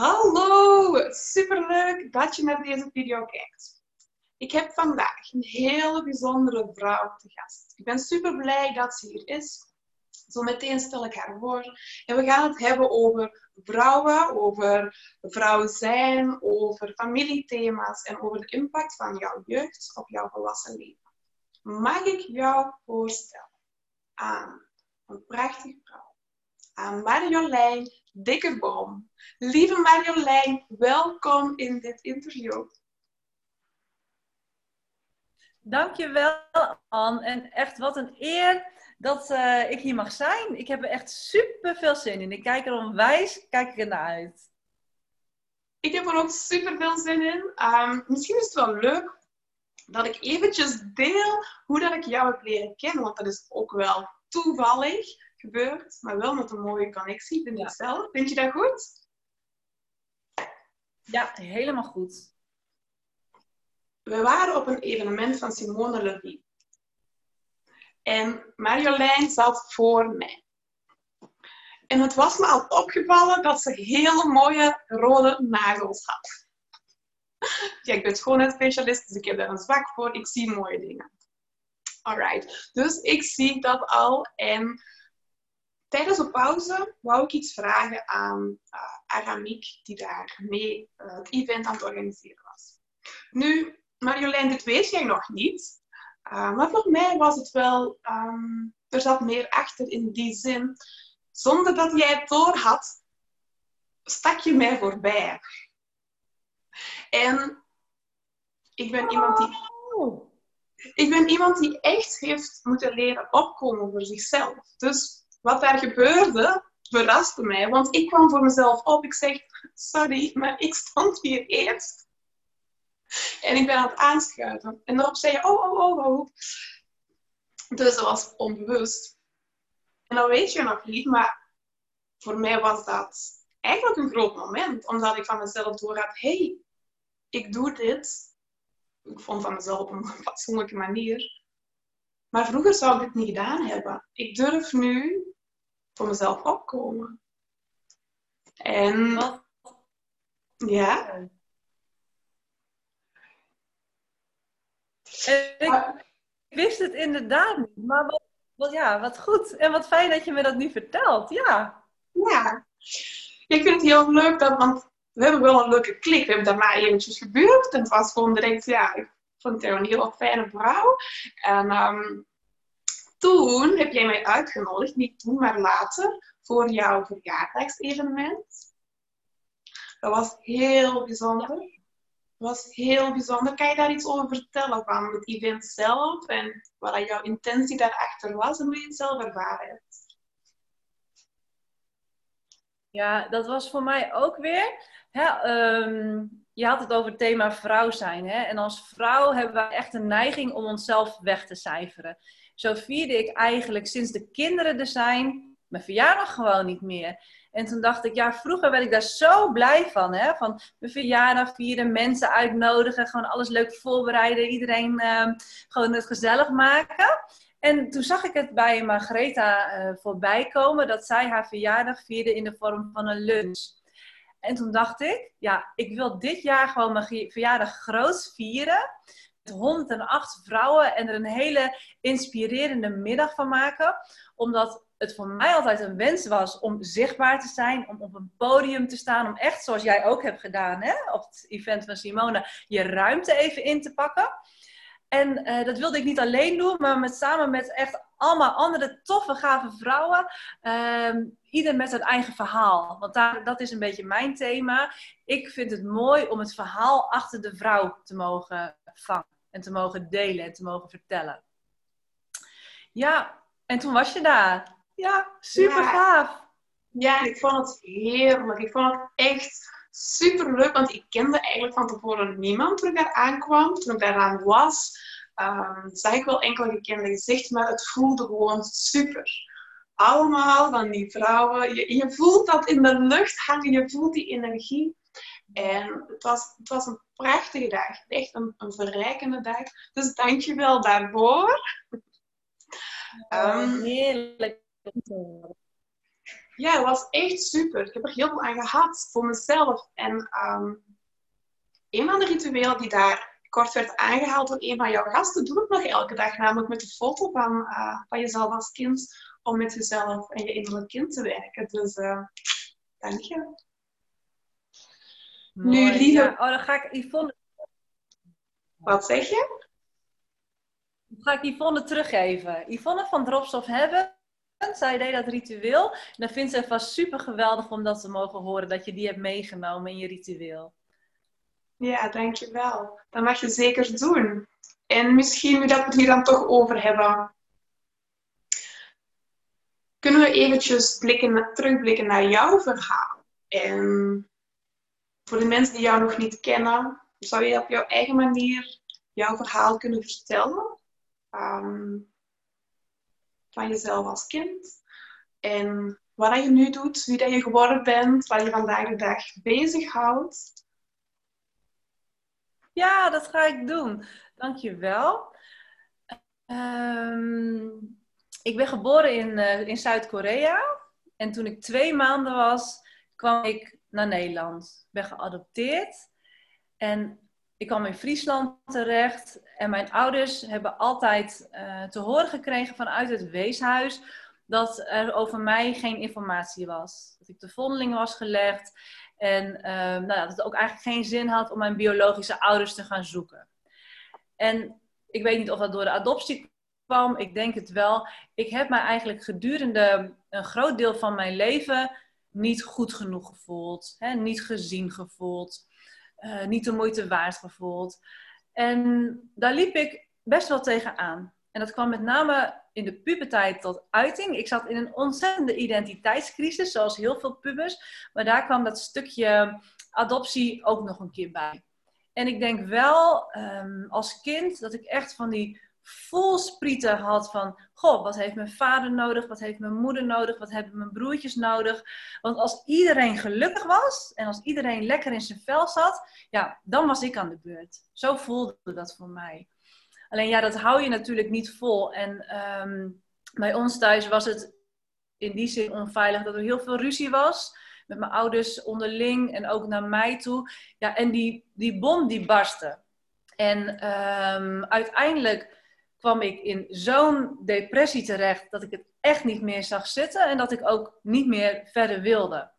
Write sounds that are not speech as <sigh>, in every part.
Hallo, superleuk dat je naar deze video kijkt. Ik heb vandaag een hele bijzondere vrouw te gast. Ik ben super blij dat ze hier is. Zometeen stel ik haar voor. En we gaan het hebben over vrouwen, over vrouw zijn, over familiethema's en over de impact van jouw jeugd op jouw volwassen leven. Mag ik jou voorstellen aan een prachtige vrouw, aan Marjolein Dikkerboom. Lieve Marjolein, welkom in dit interview. Dankjewel, Anne. En echt wat een eer dat uh, ik hier mag zijn. Ik heb er echt super veel zin in. Ik kijk er onwijs kijk ik er naar uit. Ik heb er ook super veel zin in. Um, misschien is het wel leuk dat ik eventjes deel hoe dat ik jou heb leren kennen. Want dat is ook wel toevallig gebeurd, maar wel met een mooie connectie, vind ik zelf. Vind je dat goed? Ja, helemaal goed. We waren op een evenement van Simone Levy. En Marjolein zat voor mij. En het was me al opgevallen dat ze hele mooie rode nagels had. <laughs> Ja, ik ben schoonheidsspecialist, dus ik heb daar een zwak voor. Ik zie mooie dingen. Alright, dus ik zie dat al en tijdens de pauze wou ik iets vragen aan uh, Aramiek, die daar mee uh, het event aan het organiseren was. Nu, Marjolein, dit weet jij nog niet. Uh, maar voor mij was het wel, um, er zat meer achter in die zin. Zonder dat jij het door had, stak je mij voorbij. En ik ben iemand die. Ik ben iemand die echt heeft moeten leren opkomen voor zichzelf. Dus wat daar gebeurde, verraste mij. Want ik kwam voor mezelf op. Ik zeg, sorry, maar ik stond hier eerst. En ik ben aan het aanschuiven. En daarop zei je, oh, oh, oh, oh. Dus dat was onbewust. En dat weet je nog niet, maar voor mij was dat eigenlijk een groot moment. Omdat ik van mezelf doorhad, hey, ik doe dit. Ik vond van mezelf op een fatsoenlijke manier. Maar vroeger zou ik dit niet gedaan hebben. Ik durf nu voor mezelf opkomen. En ja. ik wist het inderdaad niet, maar wat, wat, ja, wat goed. En wat fijn dat je me dat nu vertelt. Ja. Ja. Ik vind het heel leuk dat, want we hebben wel een leuke klik. We hebben daarna eventjes gebeurd. En het was gewoon direct, ja, ik vond het een heel fijne vrouw. En um, toen heb jij mij uitgenodigd, niet toen, maar later, voor jouw verjaardagsevenement. Dat was heel bijzonder. Dat was heel bijzonder. Kan je daar iets over vertellen van het event zelf en wat jouw intentie daarachter was en hoe je het zelf ervaren hebt? Ja, dat was voor mij ook weer. Hè, ehm, je had het over het thema vrouw zijn. Hè? En als vrouw hebben we echt een neiging om onszelf weg te cijferen. Zo vierde ik eigenlijk sinds de kinderen er zijn, mijn verjaardag gewoon niet meer. En toen dacht ik, ja, vroeger werd ik daar zo blij van. Hè? Van mijn verjaardag vieren, mensen uitnodigen, gewoon alles leuk voorbereiden, iedereen uh, gewoon het gezellig maken. En toen zag ik het bij Margaretha uh, voorbij komen dat zij haar verjaardag vierde in de vorm van een lunch. En toen dacht ik, ja, ik wil dit jaar gewoon mijn verjaardag groot vieren. 108 vrouwen en er een hele inspirerende middag van maken. Omdat het voor mij altijd een wens was om zichtbaar te zijn, om op een podium te staan, om echt zoals jij ook hebt gedaan hè, op het event van Simone, je ruimte even in te pakken. En uh, dat wilde ik niet alleen doen, maar met, samen met echt allemaal andere toffe, gave vrouwen. Uh, ieder met zijn eigen verhaal. Want daar, dat is een beetje mijn thema. Ik vind het mooi om het verhaal achter de vrouw te mogen vangen. En te mogen delen en te mogen vertellen. Ja, en toen was je daar. Ja, super gaaf. Ja, ik vond het heerlijk. Ik vond het echt super leuk, want ik kende eigenlijk van tevoren niemand toen ik daar aankwam. Toen ik daaraan was, um, zag ik wel enkele gekende gezichten, maar het voelde gewoon super. Allemaal van die vrouwen. Je, je voelt dat in de lucht hangen, je voelt die energie. En het was, het was een prachtige dag. Echt een, een verrijkende dag. Dus dank je wel daarvoor. Um, Heerlijk. Ja, het was echt super. Ik heb er heel veel aan gehad voor mezelf. En ehm, een van de rituelen die daar kort werd aangehaald door een van jouw gasten, doe ik nog elke dag. Namelijk met de foto van, uh, van jezelf als kind, om met jezelf en je innerlijk kind te werken. Dus uh, dank je. nu, lieve... Oh, dan ga ik Yvonne... Wat zeg je? Dan ga ik Yvonne teruggeven. Yvonne van Drops of Hebben zij deed dat ritueel. En dan vindt ze vast super geweldig om dat te mogen horen, dat je die hebt meegenomen in je ritueel. Ja, dankjewel. Dat mag je zeker doen. En misschien nu dat we het hier dan toch over hebben, kunnen we eventjes blikken, terugblikken naar jouw verhaal. En voor de mensen die jou nog niet kennen, zou je op jouw eigen manier jouw verhaal kunnen vertellen? Um, van jezelf als kind. En wat je nu doet, wie dat je geworden bent, wat je vandaag de dag bezighoudt. Ja, dat ga ik doen. Dankjewel. Um, ik ben geboren in, uh, in Zuid-Korea. En toen ik twee maanden was, kwam ik naar Nederland. Ik ben geadopteerd. En ik kwam in Friesland terecht en mijn ouders hebben altijd uh, te horen gekregen vanuit het weeshuis dat er over mij geen informatie was. Dat ik de vondeling was gelegd en uh, nou, dat het ook eigenlijk geen zin had om mijn biologische ouders te gaan zoeken. En ik weet niet of dat door de adoptie kwam, ik denk het wel. Ik heb mij eigenlijk gedurende een groot deel van mijn leven niet goed genoeg gevoeld, hè, niet gezien gevoeld. Eh, niet de moeite waard gevoeld. En daar liep ik best wel tegenaan. En dat kwam met name in de puberteit tot uiting. Ik zat in een ontzettende identiteitscrisis, zoals heel veel pubers. Maar daar kwam dat stukje adoptie ook nog een keer bij. En ik denk wel um, als kind dat ik echt van die vol sprieten had van, goh, wat heeft mijn vader nodig, wat heeft mijn moeder nodig, wat hebben mijn broertjes nodig. Want als iedereen gelukkig was en als iedereen lekker in zijn vel zat, ja, dan was ik aan de beurt. Zo voelde dat voor mij. Alleen ja, dat hou je natuurlijk niet vol. En um, bij ons thuis was het in die zin onveilig dat er heel veel ruzie was. Met mijn ouders onderling en ook naar mij toe. Ja, en die, die bom die barstte. En um, uiteindelijk kwam ik in zo'n depressie terecht dat ik het echt niet meer zag zitten en dat ik ook niet meer verder wilde.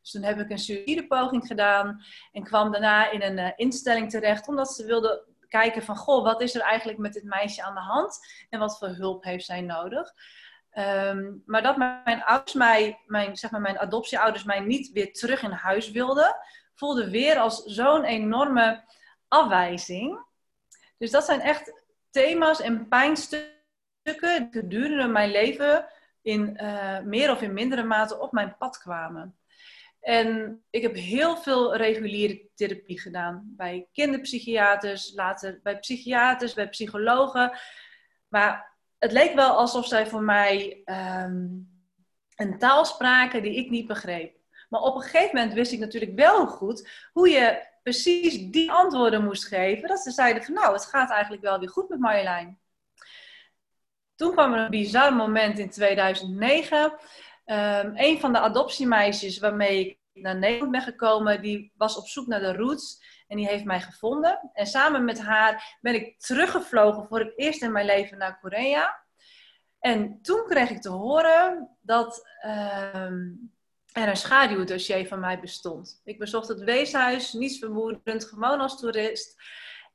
Dus toen heb ik een suïcidepoging gedaan en kwam daarna in een uh, instelling terecht omdat ze wilden kijken van goh, wat is er eigenlijk met dit meisje aan de hand en wat voor hulp heeft zij nodig. Um, maar dat mijn ouders mij, mijn, zeg maar mijn adoptieouders mij niet weer terug in huis wilden, voelde weer als zo'n enorme afwijzing. Dus dat zijn echt thema's en pijnstukken gedurende mijn leven in uh, meer of in mindere mate op mijn pad kwamen. En ik heb heel veel reguliere therapie gedaan. Bij kinderpsychiaters, later bij psychiaters, bij psychologen. Maar het leek wel alsof zij voor mij um, een taal spraken die ik niet begreep. Maar op een gegeven moment wist ik natuurlijk wel goed hoe je precies die antwoorden moest geven, dat ze zeiden van nou, het gaat eigenlijk wel weer goed met Marjolein. Toen kwam er een bizar moment in 2009. Um, ehm, een van de adoptiemeisjes waarmee ik naar Nederland ben gekomen, die was op zoek naar de roots en die heeft mij gevonden. En samen met haar ben ik teruggevlogen voor het eerst in mijn leven naar Korea. En toen kreeg ik te horen dat um, er een schaduwdossier van mij bestond. Ik bezocht het weeshuis, niets vermoedend, gewoon als toerist.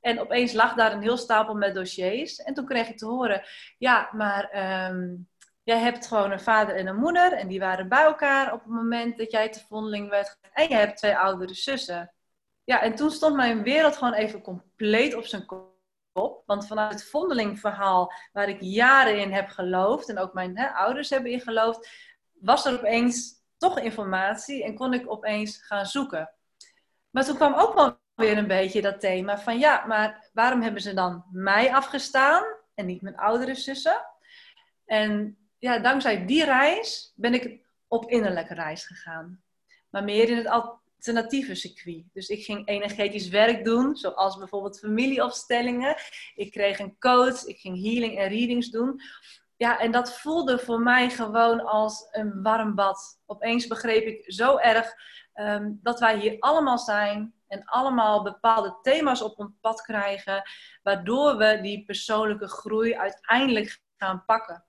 En opeens lag daar een heel stapel met dossiers. En toen kreeg ik te horen, ja, maar um, jij hebt gewoon een vader en een moeder. En die waren bij elkaar op het moment dat jij te vondeling werd. En je hebt twee oudere zussen. Ja, en toen stond mijn wereld gewoon even compleet op zijn kop. Want vanuit het vondelingverhaal, waar ik jaren in heb geloofd, en ook mijn hè, ouders hebben in geloofd, was er opeens toch informatie en kon ik opeens gaan zoeken. Maar toen kwam ook wel weer een beetje dat thema van ja, maar waarom hebben ze dan mij afgestaan en niet mijn oudere zussen? En ja, dankzij die reis ben ik op innerlijke reis gegaan. Maar meer in het alternatieve circuit. Dus ik ging energetisch werk doen, zoals bijvoorbeeld familieopstellingen. Ik kreeg een coach, ik ging healing en readings doen ja, en dat voelde voor mij gewoon als een warm bad. Opeens begreep ik zo erg ehm, dat wij hier allemaal zijn en allemaal bepaalde thema's op ons pad krijgen, waardoor we die persoonlijke groei uiteindelijk gaan pakken.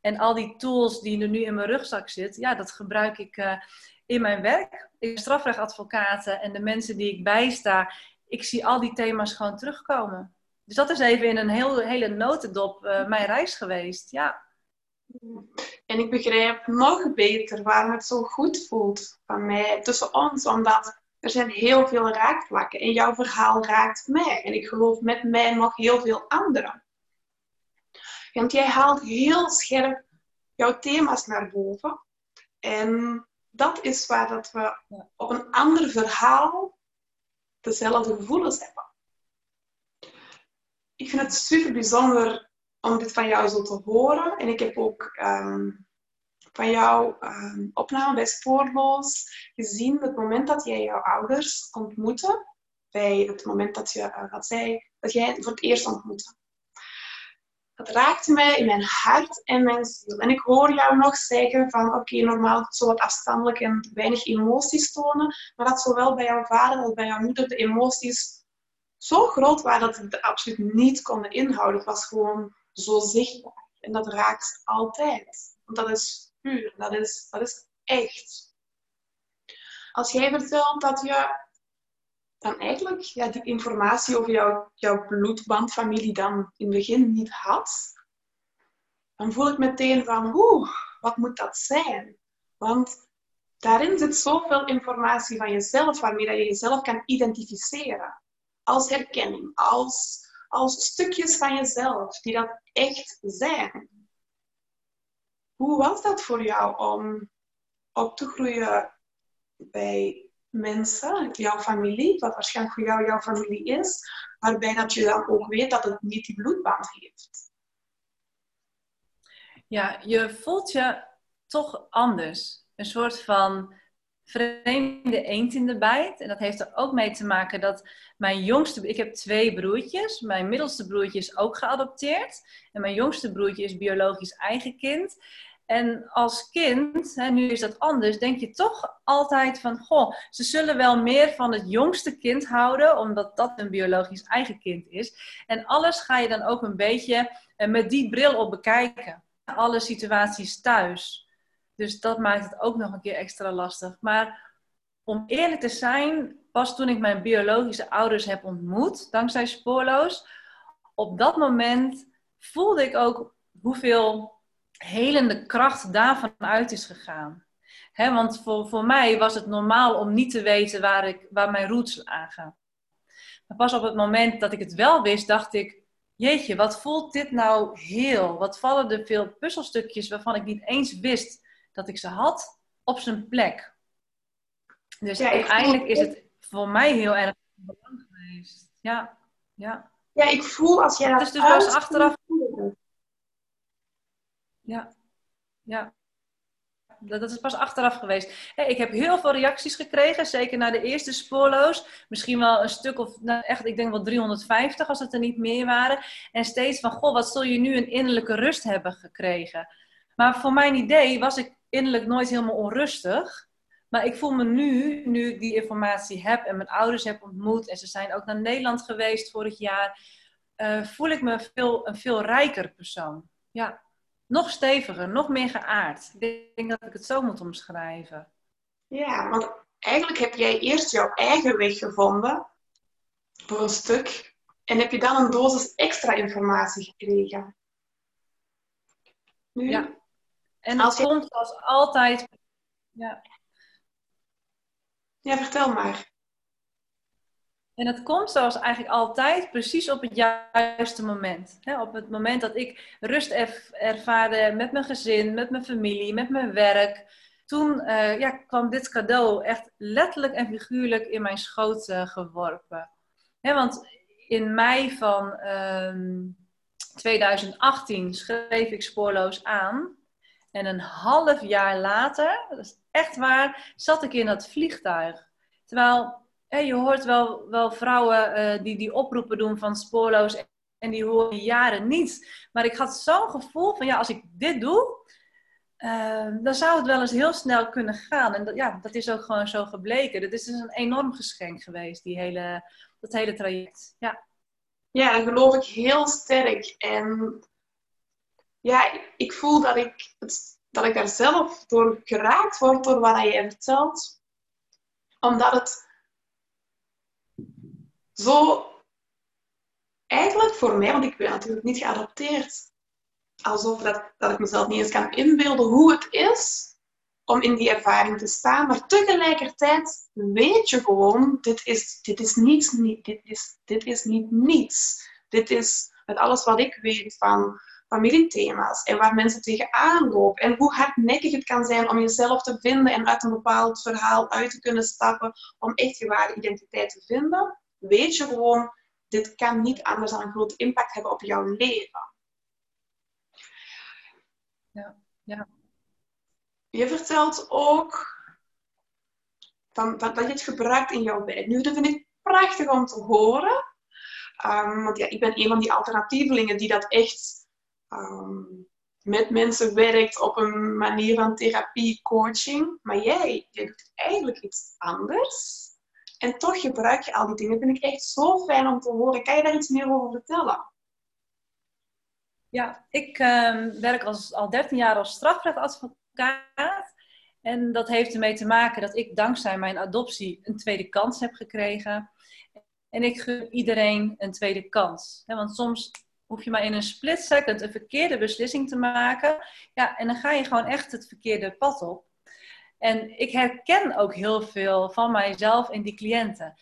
En al die tools die er nu in mijn rugzak zitten, ja, dat gebruik ik uh, in mijn werk. Ik ben strafrechtadvocaat en de mensen die ik bijsta, ik zie al die thema's gewoon terugkomen. Dus dat is even in een heel, hele notendop uh, mijn reis geweest, ja. En ik begrijp nog beter waarom het zo goed voelt van mij tussen ons, omdat er zijn heel veel raakvlakken en jouw verhaal raakt mij. En ik geloof met mij nog heel veel anderen. Want jij haalt heel scherp jouw thema's naar boven. En dat is waar dat we op een ander verhaal dezelfde gevoelens hebben. Ik vind het super bijzonder om dit van jou zo te horen. En ik heb ook ehm, van jouw um, opname bij Spoorloos gezien het moment dat jij jouw ouders ontmoette. Bij het moment dat, je, uh, dat, zij, dat jij voor het eerst ontmoette. Dat raakte mij in mijn hart en mijn ziel. En ik hoor jou nog zeggen van oké, normaal zo wat afstandelijk en weinig emoties tonen. Maar dat zowel bij jouw vader als bij jouw moeder de emoties zo groot waren dat ze het absoluut niet konden inhouden. Het was gewoon zo zichtbaar. En dat raakt altijd. Want dat is puur. Dat is, dat is echt. Als jij vertelt dat je dan eigenlijk ja, die informatie over jouw, jouw bloedbandfamilie dan in het begin niet had, dan voel ik meteen van, oeh, wat moet dat zijn? Want daarin zit zoveel informatie van jezelf waarmee je jezelf kan identificeren. Als herkenning, als, als stukjes van jezelf die dat echt zijn. Hoe was dat voor jou om op te groeien bij mensen, jouw familie, wat waarschijnlijk voor jou jouw familie is, waarbij dat je dan ook weet dat het niet die bloedband heeft. Ja, je voelt je toch anders. Een soort van vreemde eend in de bijt. En dat heeft er ook mee te maken dat mijn jongste... Ik heb twee broertjes. Mijn middelste broertje is ook geadopteerd. En mijn jongste broertje is biologisch eigen kind. En als kind, hè, nu is dat anders, denk je toch altijd van, goh, ze zullen wel meer van het jongste kind houden, omdat dat een biologisch eigen kind is. En alles ga je dan ook een beetje eh, met die bril op bekijken. Alle situaties thuis. Dus dat maakt het ook nog een keer extra lastig. Maar om eerlijk te zijn, pas toen ik mijn biologische ouders heb ontmoet, dankzij Spoorloos, op dat moment voelde ik ook hoeveel helende kracht daarvan uit is gegaan. want voor, voor mij was het normaal om niet te weten waar, ik, waar mijn roots aangaan. Maar pas op het moment dat ik het wel wist, dacht ik: Jeetje, wat voelt dit nou heel? Wat vallen er veel puzzelstukjes waarvan ik niet eens wist dat ik ze had op zijn plek? Dus uiteindelijk is het voor mij heel erg belangrijk geweest. Ja, ja. Ja, ik voel als jij dat. Het is dus pas achteraf ja, ja. Dat, is pas achteraf geweest. ik heb heel veel reacties gekregen, zeker na de eerste spoorloos. Misschien wel een stuk of, nou echt, ik denk wel 350 als het er niet meer waren. En steeds van, goh, wat zul je nu een innerlijke rust hebben gekregen? Maar voor mijn idee was ik innerlijk nooit helemaal onrustig. Maar ik voel me nu, nu ik die informatie heb en mijn ouders heb ontmoet... en ze zijn ook naar Nederland geweest vorig jaar... Uh, voel ik me veel, een veel rijker persoon. Ja nog steviger, nog meer geaard. Ik denk dat ik het zo moet omschrijven. Ja, want eigenlijk heb jij eerst jouw eigen weg gevonden, voor een stuk, en heb je dan een dosis extra informatie gekregen. Nu, ja. En dat komt als altijd. Ja. ja, vertel maar. En het komt zoals eigenlijk altijd precies op het juiste moment. op het moment dat ik rust ervaarde met mijn gezin, met mijn familie, met mijn werk. Toen uh, ja, kwam dit cadeau echt letterlijk en figuurlijk in mijn schoot uh, geworpen. want in mei van 2018 ehm, schreef ik spoorloos aan. En een half jaar later, dat is echt waar, zat ik in dat vliegtuig. Terwijl je hoort wel, wel vrouwen uh, die die oproepen doen van spoorloos en die horen jaren niet. Maar ik had zo'n gevoel van ja, als ik dit doe, Ehm, dan zou het wel eens heel snel kunnen gaan. En dat, ja, dat is ook gewoon zo gebleken. Dat is dus een enorm geschenk geweest, die hele, dat hele traject. Ja. ja, geloof ik heel sterk. En ja, ik voel dat ik, dat ik daar zelf door geraakt word door wat je vertelt. Omdat het zo eigenlijk voor mij, want ik ben natuurlijk niet geadopteerd, alsof dat, dat ik mezelf niet eens kan inbeelden hoe het is om in die ervaring te staan. Maar tegelijkertijd weet je gewoon, dit is, dit is, niets, niet, dit is, dit is niet niets. Dit is met alles wat ik weet van familiethema's en waar mensen tegenaan lopen. En hoe hardnekkig het kan zijn om jezelf te vinden en uit een bepaald verhaal uit te kunnen stappen om echt je ware identiteit te vinden. Weet je gewoon, dit kan niet anders dan een grote impact hebben op jouw leven. Ja, ja. Je vertelt ook van, dat, dat je het gebruikt in jouw werk. Nu, dat vind ik prachtig om te horen. Um, want ja, ik ben een van die alternatievelingen die dat echt um, met mensen werkt op een manier van therapie, coaching. Maar jij, doet eigenlijk iets anders. En toch gebruik je al die dingen. Dat vind ik echt zo fijn om te horen. Kan je daar iets meer over vertellen? Ja, ik ehm, werk al 13 jaar als strafrechtadvocaat. En dat heeft ermee te maken dat ik dankzij mijn adoptie een tweede kans heb gekregen. En ik gun iedereen een tweede kans. want soms hoef je maar in een split second een verkeerde beslissing te maken. Ja, en dan ga je gewoon echt het verkeerde pad op. En ik herken ook heel veel van mijzelf en die cliënten.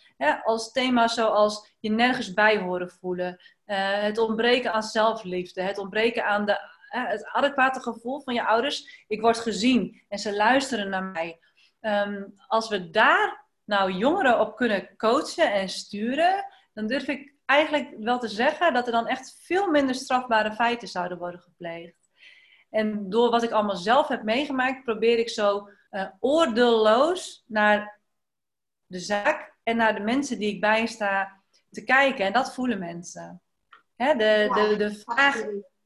als thema's zoals je nergens bij horen voelen, uh, het ontbreken aan zelfliefde, het ontbreken aan de, het adequate gevoel van je ouders. Ik word gezien en ze luisteren naar mij. Um, als we daar nou jongeren op kunnen coachen en sturen, dan durf ik eigenlijk wel te zeggen dat er dan echt veel minder strafbare feiten zouden worden gepleegd. En door wat ik allemaal zelf heb meegemaakt, probeer ik zo uh, oordeelloos naar de zaak en naar de mensen die ik bijsta te kijken. En dat voelen mensen. Hè, de, de, de, vraag,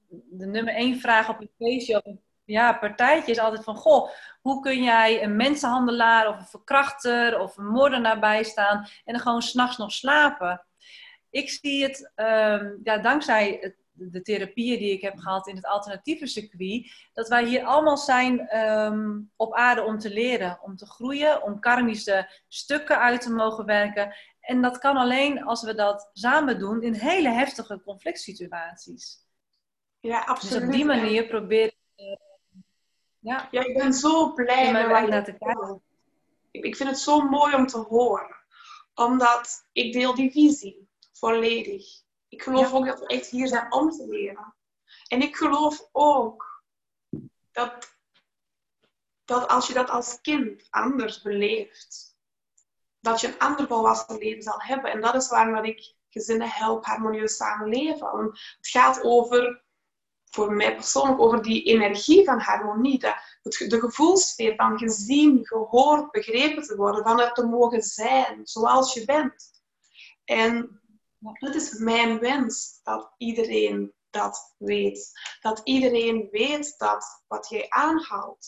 de nummer één vraag op een feestje of een ja, partijtje is altijd van... Goh, hoe kun jij een mensenhandelaar of een verkrachter of een moordenaar bijstaan... en dan gewoon s'nachts nog slapen? Ik zie het, um, ja, dankzij het de therapieën die ik heb gehad in het alternatieve circuit, dat wij hier allemaal zijn um, op aarde om te leren, om te groeien, om karmische stukken uit te mogen werken. En dat kan alleen als we dat samen doen in hele heftige conflict situaties. Ja, absoluut. Dus op die manier probeer ik. Uh, ja. ja, ik ben zo blij met waar naar te kijken. Ik vind het zo mooi om te horen, omdat ik deel die visie volledig. Ik geloof ook dat we echt hier zijn om te leren. En ik geloof ook dat, dat als je dat als kind anders beleeft, dat je een ander volwassen leven zal hebben. En dat is waarom ik gezinnen help harmonieus samenleven. Het gaat over, voor mij persoonlijk, over die energie van harmonie. De, de gevoelsfeer van gezien, gehoord, begrepen te worden, van er te mogen zijn zoals je bent. En het is mijn wens dat iedereen dat weet. Dat iedereen weet dat wat jij aanhaalt.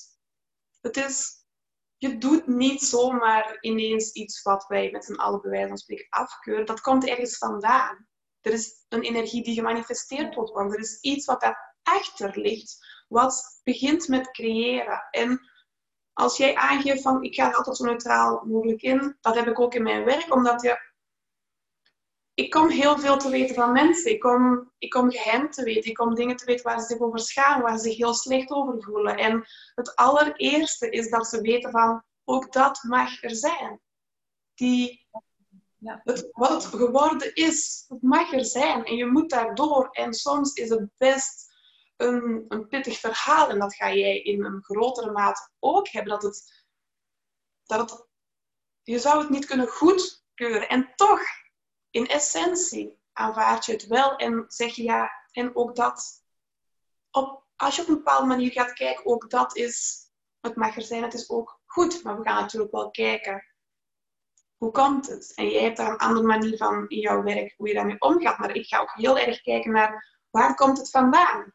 Het is, je doet niet zomaar ineens iets wat wij met z'n allen bij wijze van afkeuren. Dat komt ergens vandaan. Er is een energie die gemanifesteerd wordt, want er is iets wat daarachter ligt, wat begint met creëren. En als jij aangeeft van ik ga altijd zo neutraal mogelijk in, dat heb ik ook in mijn werk, omdat je ik kom heel veel te weten van mensen. Ik kom, ik kom geheim te weten. Ik kom dingen te weten waar ze zich over schamen, waar ze zich heel slecht over voelen. En het allereerste is dat ze weten van, ook dat mag er zijn. Die, ja. het, wat het geworden is, het mag er zijn. En je moet daardoor. En soms is het best een, een pittig verhaal. En dat ga jij in een grotere mate ook hebben. Dat het, dat het, je zou het niet kunnen goedkeuren. En toch in essentie aanvaard je het wel en zeg je ja, en ook dat. Op, als je op een bepaalde manier gaat kijken, ook dat is, het mag er zijn, het is ook goed. Maar we gaan natuurlijk wel kijken Hoe komt het? En jij hebt daar een andere manier van in jouw werk, hoe je daarmee omgaat. Maar ik ga ook heel erg kijken naar waar komt het vandaan?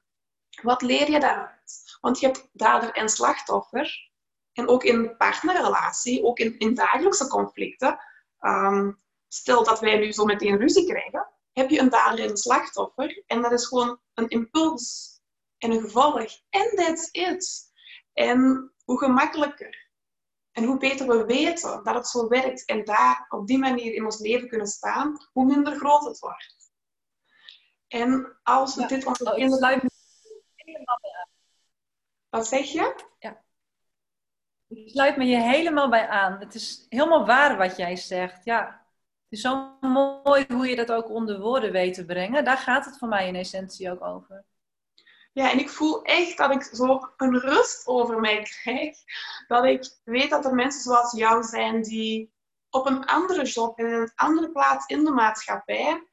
Wat leer je daaruit? Want je hebt dader en slachtoffer. En ook in partnerrelatie, ook in, in dagelijkse conflicten. Ehm, stel dat wij nu zo meteen ruzie krijgen, heb je een dader en een slachtoffer. En dat is gewoon een impuls en een gevolg. En that's it. En hoe gemakkelijker en hoe beter we weten dat het zo werkt en daar op die manier in ons leven kunnen staan, hoe minder groot het wordt. En als we dit onze oh. Wat zeg je? Ja. Ik sluit me je helemaal bij aan. Het is helemaal waar wat jij zegt. Ja. Zo mooi hoe je dat ook onder woorden weet te brengen. Daar gaat het voor mij in essentie ook over. Ja, en ik voel echt dat ik zo een rust over mij krijg. Dat ik weet dat er mensen zoals jou zijn die op een andere job en in een andere plaats in de maatschappij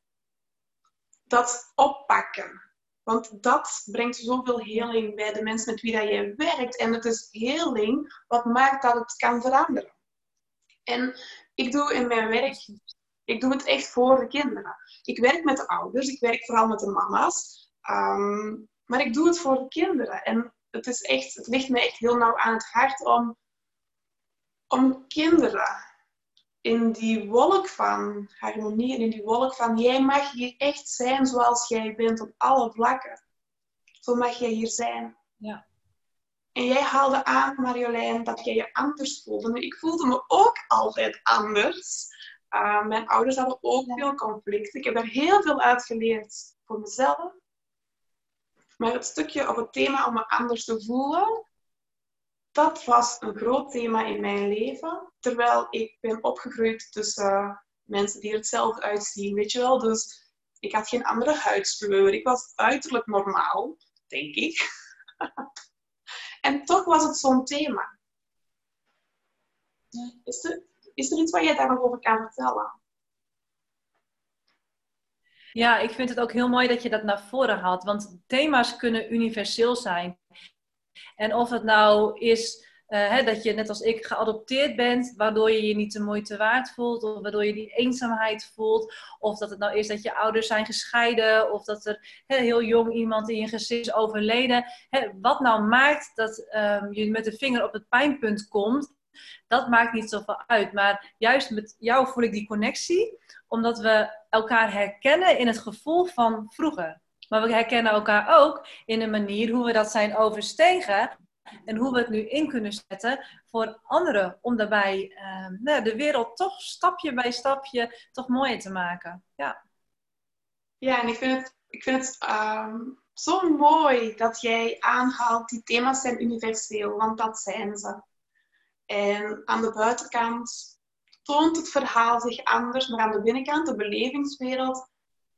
dat oppakken. Want dat brengt zoveel heling bij de mensen met wie dat jij werkt. En het is heling wat maakt dat het kan veranderen. En ik doe in mijn werk, ik doe het echt voor de kinderen. Ik werk met de ouders, ik werk vooral met de mama's. Ehm, maar ik doe het voor de kinderen. En het, is echt, het ligt me echt heel nauw aan het hart om, om kinderen in die wolk van harmonie en in die wolk van jij mag hier echt zijn zoals jij bent op alle vlakken. Zo mag jij hier zijn. Ja. En jij haalde aan, Marjolein, dat jij je anders voelde. ik voelde me ook altijd anders. Uh, mijn ouders hadden ook veel conflicten. Ik heb er heel veel uit geleerd voor mezelf. Maar het stukje of het thema om me anders te voelen, dat was een groot thema in mijn leven. Terwijl ik ben opgegroeid tussen mensen die er hetzelfde uitzien, weet je wel. Dus ik had geen andere huidskleur. Ik was uiterlijk normaal, denk ik. <laughs> en toch was het zo'n thema. Is er, is er iets waar jij daar nog over kan vertellen? Ja, ik vind het ook heel mooi dat je dat naar voren haalt. Want thema's kunnen universeel zijn. En of het nou is uh, hè, dat je net als ik geadopteerd bent, waardoor je je niet de moeite waard voelt, of waardoor je die eenzaamheid voelt, of dat het nou is dat je ouders zijn gescheiden, of dat er hè, heel jong iemand in je gezin is overleden. Hè, wat nou maakt dat um, je met de vinger op het pijnpunt komt, dat maakt niet zoveel uit. Maar juist met jou voel ik die connectie, omdat we elkaar herkennen in het gevoel van vroeger. Maar we herkennen elkaar ook in de manier hoe we dat zijn overstegen. En hoe we het nu in kunnen zetten voor anderen. Om daarbij uh, de wereld toch stapje bij stapje toch mooier te maken. Ja, ja en ik vind het, ik vind het ehm, zo mooi dat jij aanhaalt, die thema's zijn universeel, want dat zijn ze. En aan de buitenkant toont het verhaal zich anders, maar aan de binnenkant, de belevingswereld,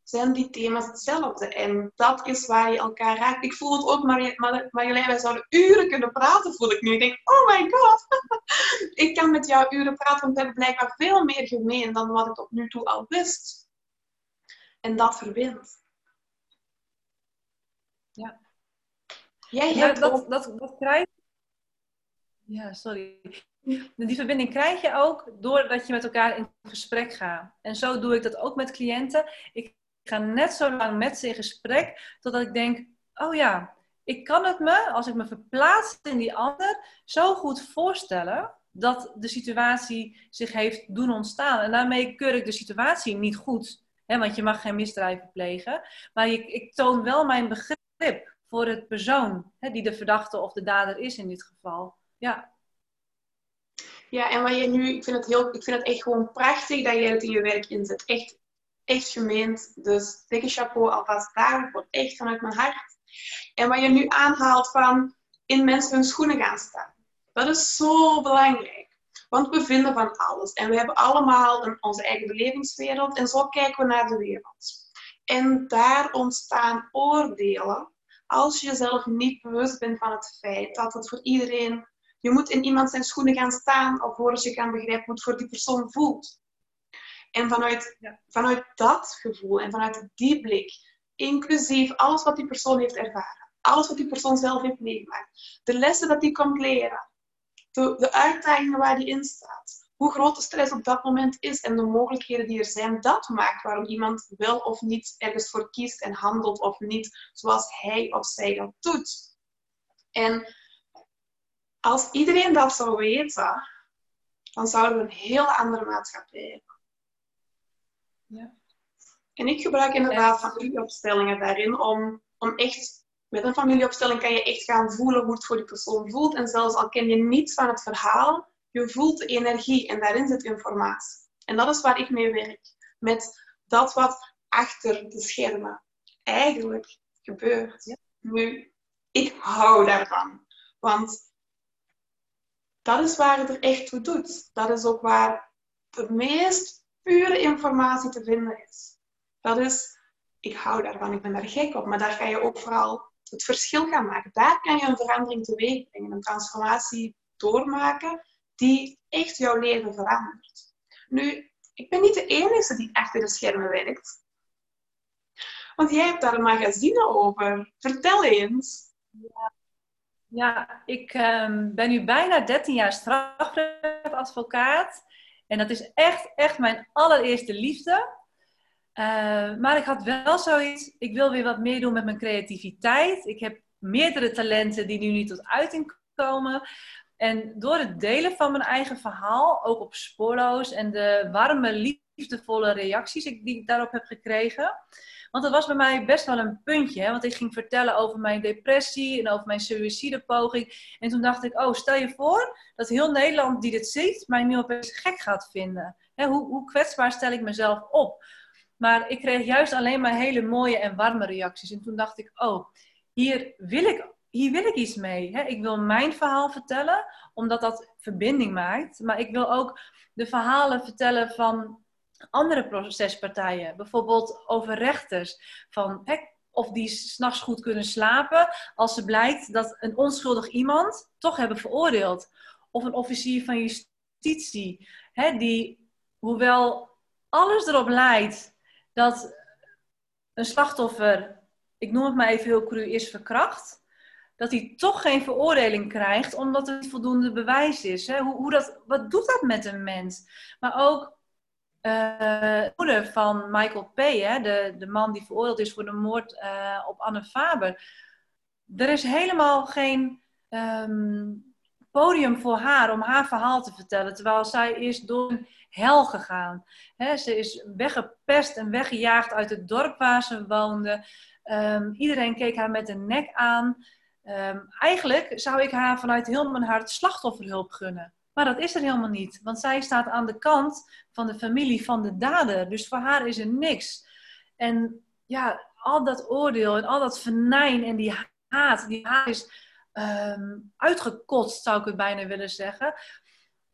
zijn die thema's hetzelfde. En dat is waar je elkaar raakt. Ik voel het ook, Marjolein, wij zouden uren kunnen praten, voel ik nu. Ik denk, oh my god, <laughs> ik kan met jou uren praten, want we hebben blijkbaar veel meer gemeen dan wat ik tot nu toe al wist. En dat verbindt. Ja. Jij hebt dat, ook... dat, dat krijg Ja, sorry. Die verbinding krijg je ook doordat je met elkaar in gesprek gaat. En zo doe ik dat ook met cliënten. Ik ga net zo lang met ze in gesprek totdat ik denk: oh ja, ik kan het me, als ik me verplaats in die ander, zo goed voorstellen dat de situatie zich heeft doen ontstaan. En daarmee keur ik de situatie niet goed, hè, want je mag geen misdrijven plegen. Maar ik, ik toon wel mijn begrip voor het persoon hè, die de verdachte of de dader is in dit geval. Ja. Ja, en wat je nu, ik vind het, heel, ik vind het echt gewoon prachtig dat je het in je werk inzet. Echt, echt gemeend. Dus dikke chapeau alvast daarvoor. Echt vanuit mijn hart. En wat je nu aanhaalt van in mensen hun schoenen gaan staan. Dat is zo belangrijk. Want we vinden van alles. En we hebben allemaal een, onze eigen belevingswereld. En zo kijken we naar de wereld. En daar ontstaan oordelen. Als je jezelf niet bewust bent van het feit dat het voor iedereen je moet in iemand zijn schoenen gaan staan alvorens je kan begrijpen hoe het voor die persoon voelt. En vanuit, vanuit dat gevoel en vanuit die blik, inclusief alles wat die persoon heeft ervaren, alles wat die persoon zelf heeft meegemaakt, de lessen dat die komt leren, de, de uitdagingen waar die in staat, hoe groot de stress op dat moment is en de mogelijkheden die er zijn, dat maakt waarom iemand wel of niet ergens voor kiest en handelt of niet zoals hij of zij dat doet. En als iedereen dat zou weten, dan zouden we een heel andere maatschappij hebben. Ja. En ik gebruik inderdaad familieopstellingen daarin om, om echt, met een familieopstelling kan je echt gaan voelen hoe het voor die persoon voelt. En zelfs al ken je niets van het verhaal, je voelt de energie en daarin zit informatie. En dat is waar ik mee werk. Met dat wat achter de schermen eigenlijk gebeurt. Nu, ik hou daarvan. Want dat is waar het er echt toe doet. Dat is ook waar de meest pure informatie te vinden is. Dat is, ik hou daarvan, ik ben daar gek op, maar daar ga je ook vooral het verschil gaan maken. Daar kan je een verandering teweeg brengen, een transformatie doormaken die echt jouw leven verandert. Nu, ik ben niet de enige die achter de schermen werkt. Want jij hebt daar een magazine over. Vertel eens. Ja, ja ik ehm, ben nu bijna 13 jaar strafrechtadvocaat. En dat is echt, echt mijn allereerste liefde. Uh, maar ik had wel zoiets, ik wil weer wat meer doen met mijn creativiteit. Ik heb meerdere talenten die nu niet tot uiting komen. En door het delen van mijn eigen verhaal, ook op spoorloos en de warme, liefdevolle reacties die ik daarop heb gekregen. Want dat was bij mij best wel een puntje. Hè? Want ik ging vertellen over mijn depressie en over mijn suïcidepoging. En toen dacht ik, oh, stel je voor dat heel Nederland die dit ziet, mij nu opeens gek gaat vinden. Hè, hoe, hoe kwetsbaar stel ik mezelf op? Maar ik kreeg juist alleen maar hele mooie en warme reacties. En toen dacht ik, oh, hier wil ik hier wil ik iets mee. Hè? Ik wil mijn verhaal vertellen, omdat dat verbinding maakt. Maar ik wil ook de verhalen vertellen van andere procespartijen. Bijvoorbeeld over rechters. Van, of die s'nachts goed kunnen slapen als ze blijkt dat een onschuldig iemand toch hebben veroordeeld. Of een officier van justitie, hè, die, hoewel alles erop leidt dat een slachtoffer, ik noem het maar even heel cru, is verkracht dat hij toch geen veroordeling krijgt, omdat niet voldoende bewijs is. Hè? Hoe, hoe dat, wat doet dat met een mens? Maar ook uh, de moeder van Michael P., hè? De, de man die veroordeeld is voor de moord uh, op Anne Faber. Er is helemaal geen um, podium voor haar om haar verhaal te vertellen, terwijl zij is door een hel gegaan. Ze is weggepest en weggejaagd uit het dorp waar ze woonde. Um, iedereen keek haar met een nek aan. Um, eigenlijk zou ik haar vanuit heel mijn hart slachtofferhulp gunnen. Maar dat is er helemaal niet. Want zij staat aan de kant van de familie van de dader. Dus voor haar is er niks. En ja, al dat oordeel en al dat venijn en die haat, die haat is um, uitgekotst, zou ik het bijna willen zeggen.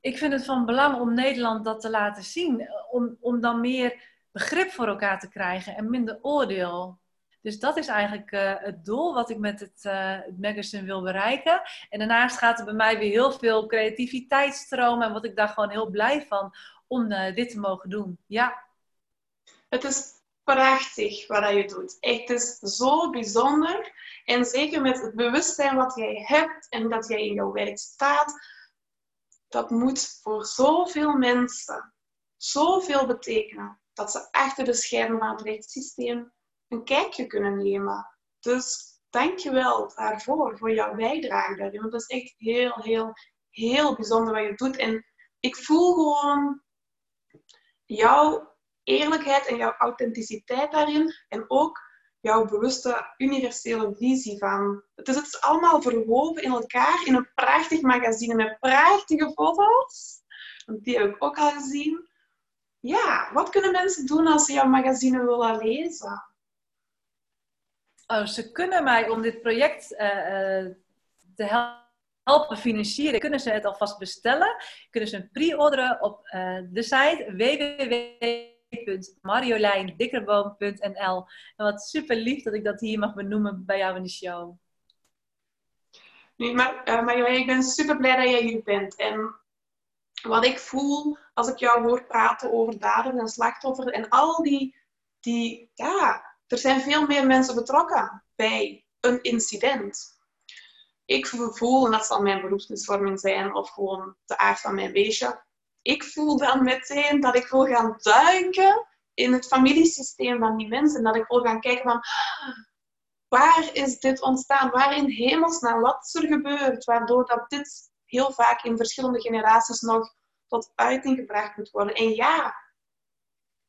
Ik vind het van belang om Nederland dat te laten zien. Om, om dan meer begrip voor elkaar te krijgen en minder oordeel. Dus dat is eigenlijk uh, het doel wat ik met het, uh, het, magazine wil bereiken. En daarnaast gaat er bij mij weer heel veel creativiteit stromen. En wat ik daar gewoon heel blij van om uh, dit te mogen doen. Ja. Het is prachtig wat je doet. Echt, het is zo bijzonder. En zeker met het bewustzijn wat jij hebt en dat jij in jouw werk staat. Dat moet voor zoveel mensen zoveel betekenen. Dat ze achter de schermen van het rechtssysteem een kijkje kunnen nemen. Dus dank je wel daarvoor, voor jouw bijdrage daarin. Want dat is echt heel, heel, heel bijzonder wat je doet. En ik voel gewoon jouw eerlijkheid en jouw authenticiteit daarin. En ook jouw bewuste universele visie van. Is, het is allemaal verwoven in elkaar in een prachtig magazine met prachtige foto's. Die heb ik ook al gezien. Ja, wat kunnen mensen doen als ze jouw magazine willen lezen? Oh, ze kunnen mij om dit project uh, te helpen financieren, kunnen ze het alvast bestellen. Kunnen ze een pre-orderen op uh, de site www.marjoleindikkerboom.nl. En wat super lief dat ik dat hier mag benoemen bij jou in de show. Maar uh, ik ben super blij dat jij hier bent. En wat ik voel als ik jou hoor praten over daden en slachtoffers en al die, die ja, er zijn veel meer mensen betrokken bij een incident. Ik voel, en dat zal mijn beroepsmisvorming zijn, of gewoon de aard van mijn beestje, ik voel dan meteen dat ik wil gaan duiken in het familiesysteem van die mensen. Dat ik wil gaan kijken van, waar is dit ontstaan? Waar in hemelsnaam, wat is er gebeurd? Waardoor dat dit heel vaak in verschillende generaties nog tot uiting gebracht moet worden. En ja,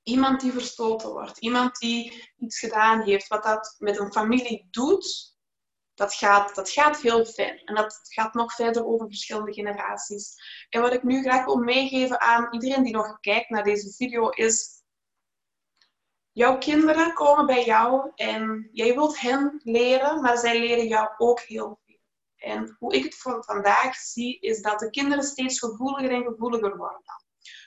iemand die verstoten wordt, iemand die iets gedaan heeft, wat dat met een familie doet, dat gaat, dat gaat heel ver. En dat gaat nog verder over verschillende generaties. En wat ik nu graag wil meegeven aan iedereen die nog kijkt naar deze video is... Jouw kinderen komen bij jou en jij wilt hen leren, maar zij leren jou ook heel veel. En hoe ik het van vandaag zie, is dat de kinderen steeds gevoeliger en gevoeliger worden.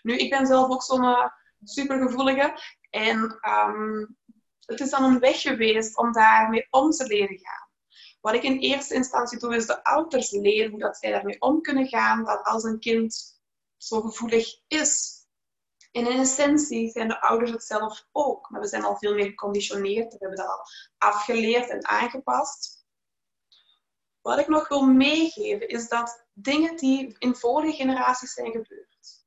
Nu, ik ben zelf ook zo'n uh, supergevoelige. En ehm, het is dan een weg geweest om daarmee om te leren gaan. Wat ik in eerste instantie doe, is de ouders leren hoe dat zij daarmee om kunnen gaan, dat als een kind zo gevoelig is. En in essentie zijn de ouders het zelf ook, maar we zijn al veel meer geconditioneerd, we hebben dat al afgeleerd en aangepast. Wat ik nog wil meegeven is dat dingen die in vorige generaties zijn gebeurd,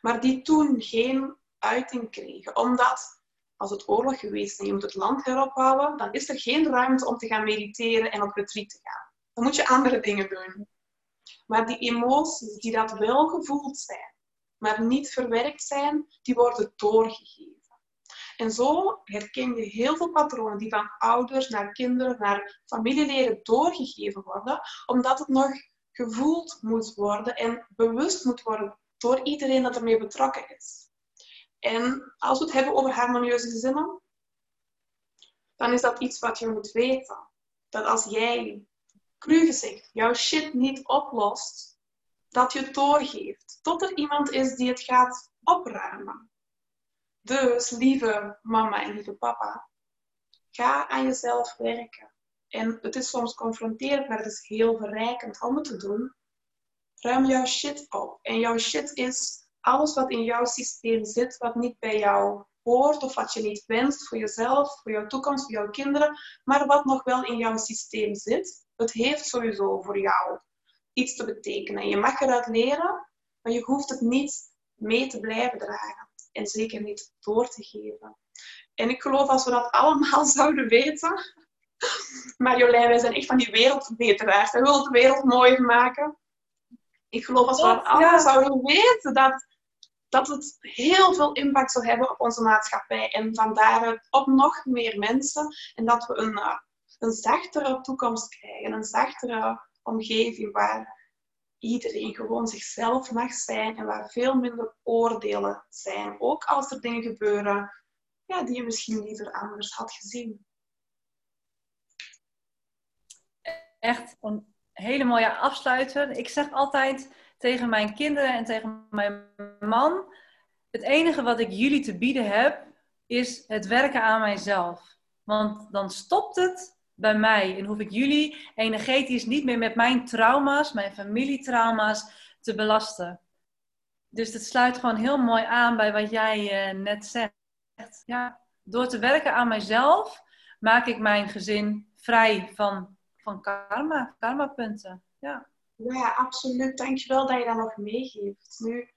maar die toen geen uiting kregen, omdat als het oorlog geweest en je moet het land heropbouwen, dan is er geen ruimte om te gaan mediteren en op retreat te gaan. Dan moet je andere dingen doen. Maar die emoties die dat wel gevoeld zijn, maar niet verwerkt zijn, die worden doorgegeven. En zo herken je heel veel patronen die van ouders naar kinderen, naar familieleden doorgegeven worden, omdat het nog gevoeld moet worden en bewust moet worden door iedereen dat ermee betrokken is. En als we het hebben over harmonieuze gezinnen, dan is dat iets wat je moet weten. Dat als jij, cru gezegd, jouw shit niet oplost, dat je het doorgeeft. Tot er iemand is die het gaat opruimen. Dus, lieve mama en lieve papa, ga aan jezelf werken. En het is soms confronterend, maar het is heel verrijkend om het te doen. Ruim jouw shit op. En jouw shit is alles wat in jouw systeem zit, wat niet bij jou hoort of wat je niet wenst voor jezelf, voor jouw toekomst, voor jouw kinderen, maar wat nog wel in jouw systeem zit, het heeft sowieso voor jou iets te betekenen. Je mag eruit leren, maar je hoeft het niet mee te blijven dragen en zeker niet door te geven. En ik geloof als we dat allemaal <laughs> zouden weten, <laughs> Marjolein, wij zijn echt van die wereldbeteraars. We willen de wereld mooier maken. Ik geloof als we dat allemaal zouden weten, dat dat het heel veel impact zal hebben op onze maatschappij. En van daaruit op nog meer mensen. En dat we een, uh, een zachtere toekomst krijgen. Een zachtere omgeving waar iedereen gewoon zichzelf mag zijn. En waar veel minder oordelen zijn. Ook als er dingen gebeuren ja, die je misschien liever anders had gezien. Echt een hele mooie afsluiter. Ik zeg altijd tegen mijn kinderen en tegen mijn man: Het enige wat ik jullie te bieden heb, is het werken aan mijzelf. Want dan stopt het bij mij en hoef ik jullie energetisch niet meer met mijn trauma's, mijn familietrauma's, te belasten. Dus het sluit gewoon heel mooi aan bij wat jij uh, net zegt. Ja, door te werken aan mijzelf maak ik mijn gezin vrij van, van karma, karmapunten. Ja. Ja, absoluut. Dankjewel dat je dat nog meegeeft. Nu,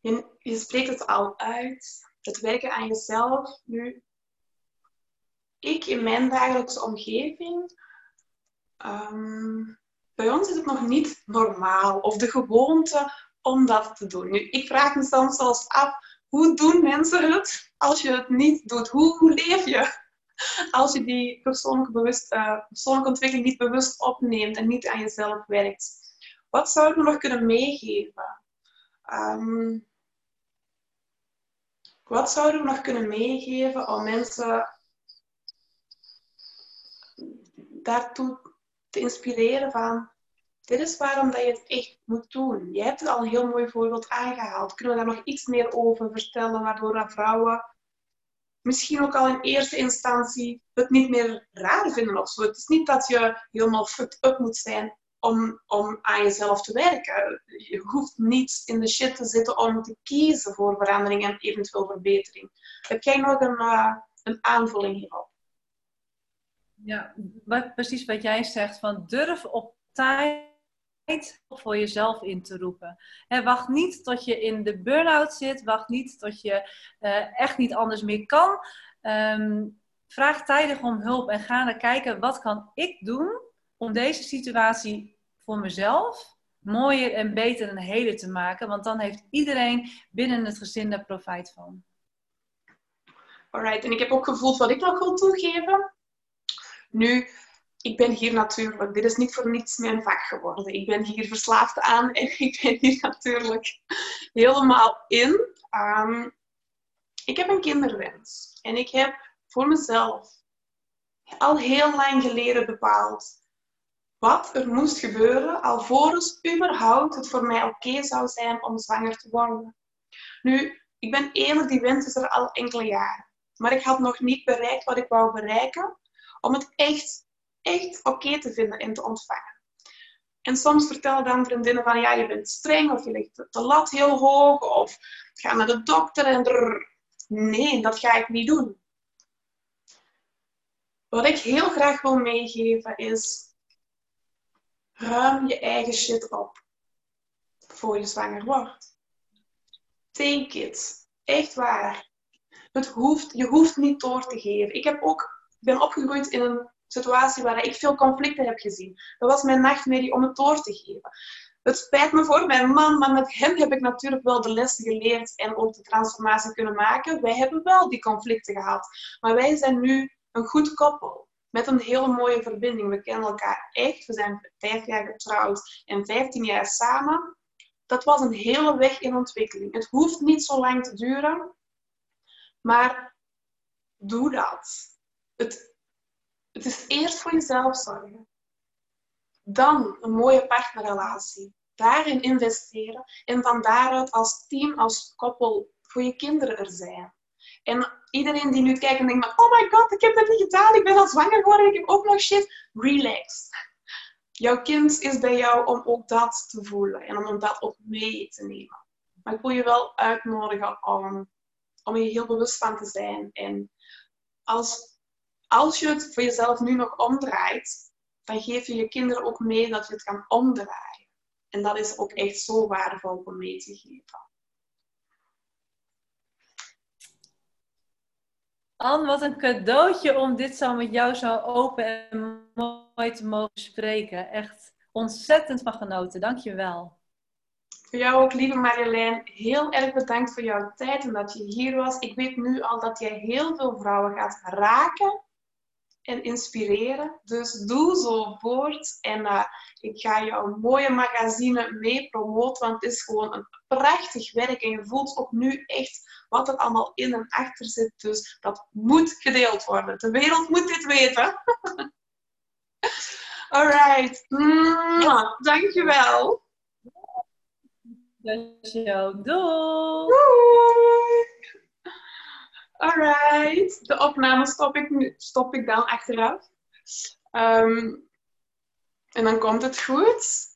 je, je spreekt het al uit. Het werken aan jezelf. Nu, ik in mijn dagelijkse omgeving, ehm, bij ons is het nog niet normaal of de gewoonte om dat te doen. Nu, ik vraag me soms zelfs af, hoe doen mensen het als je het niet doet? Hoe, hoe leef je? <laughs> als je die persoonlijke, bewust, uh, persoonlijke ontwikkeling niet bewust opneemt en niet aan jezelf werkt. Wat zou ik nog kunnen meegeven? Um, wat zouden we nog kunnen meegeven om mensen daartoe te inspireren van dit is waarom dat je het echt moet doen. Je hebt het al een heel mooi voorbeeld aangehaald. Kunnen we daar nog iets meer over vertellen, waardoor vrouwen misschien ook al in eerste instantie het niet meer raar vinden of zo. Het is niet dat je helemaal fucked up moet zijn om, om aan jezelf te werken. Je hoeft niet in de shit te zitten om te kiezen voor verandering en eventueel verbetering. Heb jij nog een, uh, een aanvulling hierop? Ja, wat, precies wat jij zegt, van durf op tijd voor jezelf in te roepen. wacht niet tot je in de burn-out zit. Wacht niet tot je uh, echt niet anders meer kan. Ehm, vraag tijdig om hulp en ga naar kijken wat kan ik doen om deze situatie voor mezelf mooier en beter en hele te maken. Want dan heeft iedereen binnen het gezin er profijt van. Alright, en ik heb ook gevoeld wat ik nog wil toegeven. Nu, ik ben hier natuurlijk, dit is niet voor niets mijn vak geworden. Ik ben hier verslaafd aan en <laughs> ik ben hier natuurlijk helemaal in. Um, ik heb een kinderwens en ik heb voor mezelf al heel lang geleden bepaald wat er moest gebeuren alvorens überhaupt het voor mij oké zou zijn om zwanger te worden. Nu, ik ben eerlijk, die wens is er al enkele jaren. Maar ik had nog niet bereikt wat ik wou bereiken om het echt, echt oké te vinden en te ontvangen. En soms vertellen dan vriendinnen van, ja, je bent streng of je legt de lat heel hoog of ga naar de dokter en drrr. Nee, dat ga ik niet doen. Wat ik heel graag wil meegeven is, ruim je eigen shit op voor je zwanger wordt. Take it. Echt waar. Het hoeft, je hoeft niet door te geven. Ik heb ook, ben opgegroeid in een situatie waar ik veel conflicten heb gezien. Dat was mijn nachtmerrie om het door te geven. Het spijt me voor mijn man, maar met hem heb ik natuurlijk wel de lessen geleerd en ook de transformatie kunnen maken. Wij hebben wel die conflicten gehad, maar wij zijn nu een goed koppel met een hele mooie verbinding. We kennen elkaar echt. We zijn vijf jaar getrouwd en vijftien jaar samen. Dat was een hele weg in ontwikkeling. Het hoeft niet zo lang te duren, maar doe dat. Het, het is eerst voor jezelf zorgen. Dan een mooie partnerrelatie. Daarin investeren en van daaruit als team, als koppel voor je kinderen er zijn. En iedereen die nu kijkt en denkt, oh my god, ik heb dat niet gedaan, ik ben al zwanger geworden, ik heb ook nog shit. Relax. Jouw kind is bij jou om ook dat te voelen en om dat ook mee te nemen. Maar ik wil je wel uitnodigen om, om je heel bewust van te zijn. En als, als je het voor jezelf nu nog omdraait, dan geef je je kinderen ook mee dat je het kan omdraaien. En dat is ook echt zo waardevol om mee te geven. Anne, wat een cadeautje om dit zo met jou zo open en mooi te mogen spreken. Echt ontzettend van genoten. Dank je wel. Voor jou ook, lieve Marjolein, heel erg bedankt voor jouw tijd en dat je hier was. Ik weet nu al dat jij heel veel vrouwen gaat raken en inspireren. Dus doe zo voort. En uh, ik ga jouw mooie magazine mee promoten, want het is gewoon een prachtig werk. En je voelt ook nu echt wat er allemaal in en achter zit. Dus dat moet gedeeld worden. De wereld moet dit weten. <laughs> Alright. Mwah. Dankjewel. Dankjewel. Doei. Doei. Alright. De opname stop ik, nu, stop ik dan achteraf. Um, en dan komt het goed.